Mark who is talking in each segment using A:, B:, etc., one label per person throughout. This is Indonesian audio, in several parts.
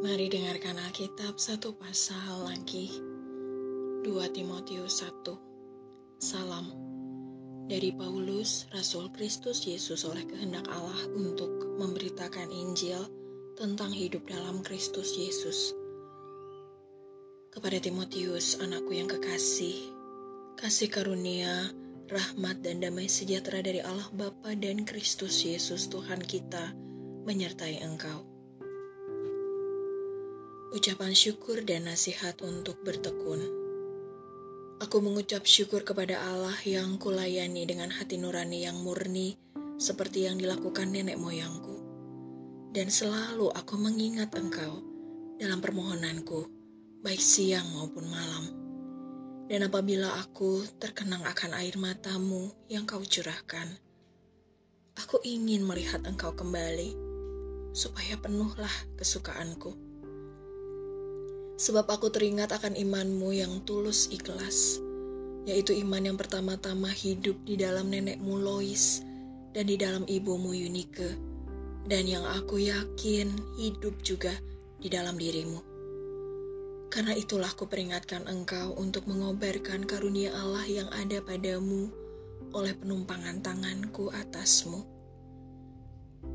A: Mari dengarkan Alkitab satu pasal lagi. 2 Timotius 1. Salam dari Paulus, Rasul Kristus Yesus oleh kehendak Allah untuk memberitakan Injil tentang hidup dalam Kristus Yesus. Kepada Timotius, anakku yang kekasih, kasih karunia, rahmat dan damai sejahtera dari Allah Bapa dan Kristus Yesus Tuhan kita menyertai engkau ucapan syukur dan nasihat untuk bertekun. Aku mengucap syukur kepada Allah yang kulayani dengan hati nurani yang murni seperti yang dilakukan nenek moyangku. Dan selalu aku mengingat engkau dalam permohonanku, baik siang maupun malam. Dan apabila aku terkenang akan air matamu yang kau curahkan, aku ingin melihat engkau kembali, supaya penuhlah kesukaanku sebab aku teringat akan imanmu yang tulus ikhlas, yaitu iman yang pertama-tama hidup di dalam nenekmu Lois dan di dalam ibumu Yunike, dan yang aku yakin hidup juga di dalam dirimu. Karena itulah ku peringatkan engkau untuk mengobarkan karunia Allah yang ada padamu oleh penumpangan tanganku atasmu.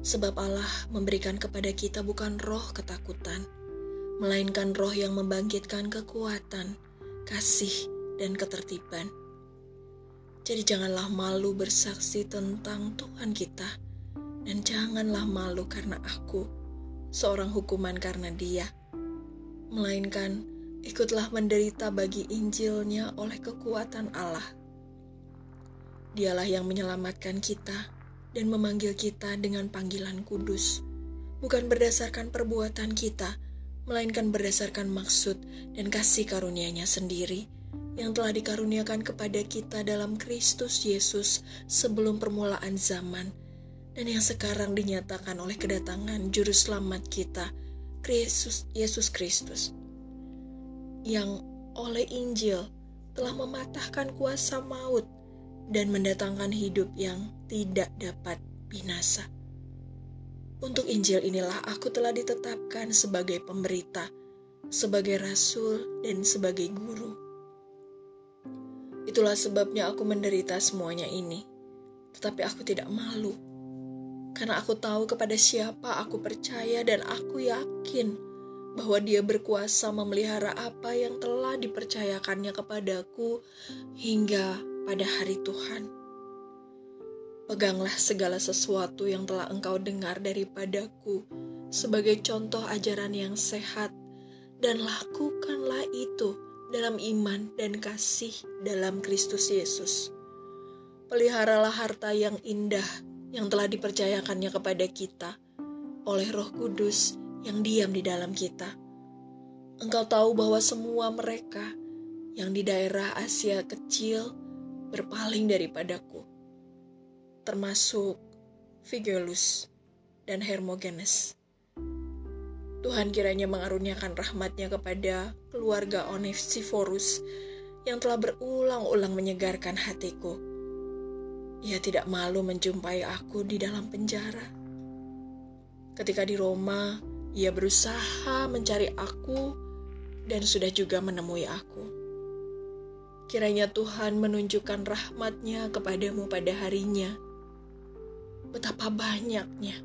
A: Sebab Allah memberikan kepada kita bukan roh ketakutan, melainkan roh yang membangkitkan kekuatan, kasih, dan ketertiban. Jadi janganlah malu bersaksi tentang Tuhan kita, dan janganlah malu karena aku, seorang hukuman karena dia. Melainkan ikutlah menderita bagi Injilnya oleh kekuatan Allah. Dialah yang menyelamatkan kita dan memanggil kita dengan panggilan kudus, bukan berdasarkan perbuatan kita, melainkan berdasarkan maksud dan kasih karunia-Nya sendiri yang telah dikaruniakan kepada kita dalam Kristus Yesus sebelum permulaan zaman dan yang sekarang dinyatakan oleh kedatangan juru selamat kita Kristus Yesus Kristus yang oleh Injil telah mematahkan kuasa maut dan mendatangkan hidup yang tidak dapat binasa. Untuk Injil inilah aku telah ditetapkan sebagai pemberita, sebagai rasul, dan sebagai guru. Itulah sebabnya aku menderita semuanya ini, tetapi aku tidak malu, karena aku tahu kepada siapa aku percaya, dan aku yakin bahwa Dia berkuasa memelihara apa yang telah dipercayakannya kepadaku hingga pada hari Tuhan. Peganglah segala sesuatu yang telah engkau dengar daripadaku sebagai contoh ajaran yang sehat, dan lakukanlah itu dalam iman dan kasih dalam Kristus Yesus. Peliharalah harta yang indah yang telah dipercayakannya kepada kita oleh Roh Kudus yang diam di dalam kita. Engkau tahu bahwa semua mereka yang di daerah Asia kecil berpaling daripadaku termasuk Figelus dan Hermogenes. Tuhan kiranya mengaruniakan rahmatnya kepada keluarga Onesiphorus yang telah berulang-ulang menyegarkan hatiku. Ia tidak malu menjumpai aku di dalam penjara. Ketika di Roma, ia berusaha mencari aku dan sudah juga menemui aku. Kiranya Tuhan menunjukkan rahmatnya kepadamu pada harinya betapa banyaknya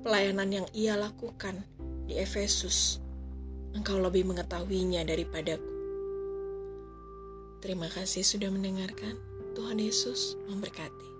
A: pelayanan yang ia lakukan di Efesus. Engkau lebih mengetahuinya daripadaku. Terima kasih sudah mendengarkan. Tuhan Yesus memberkati.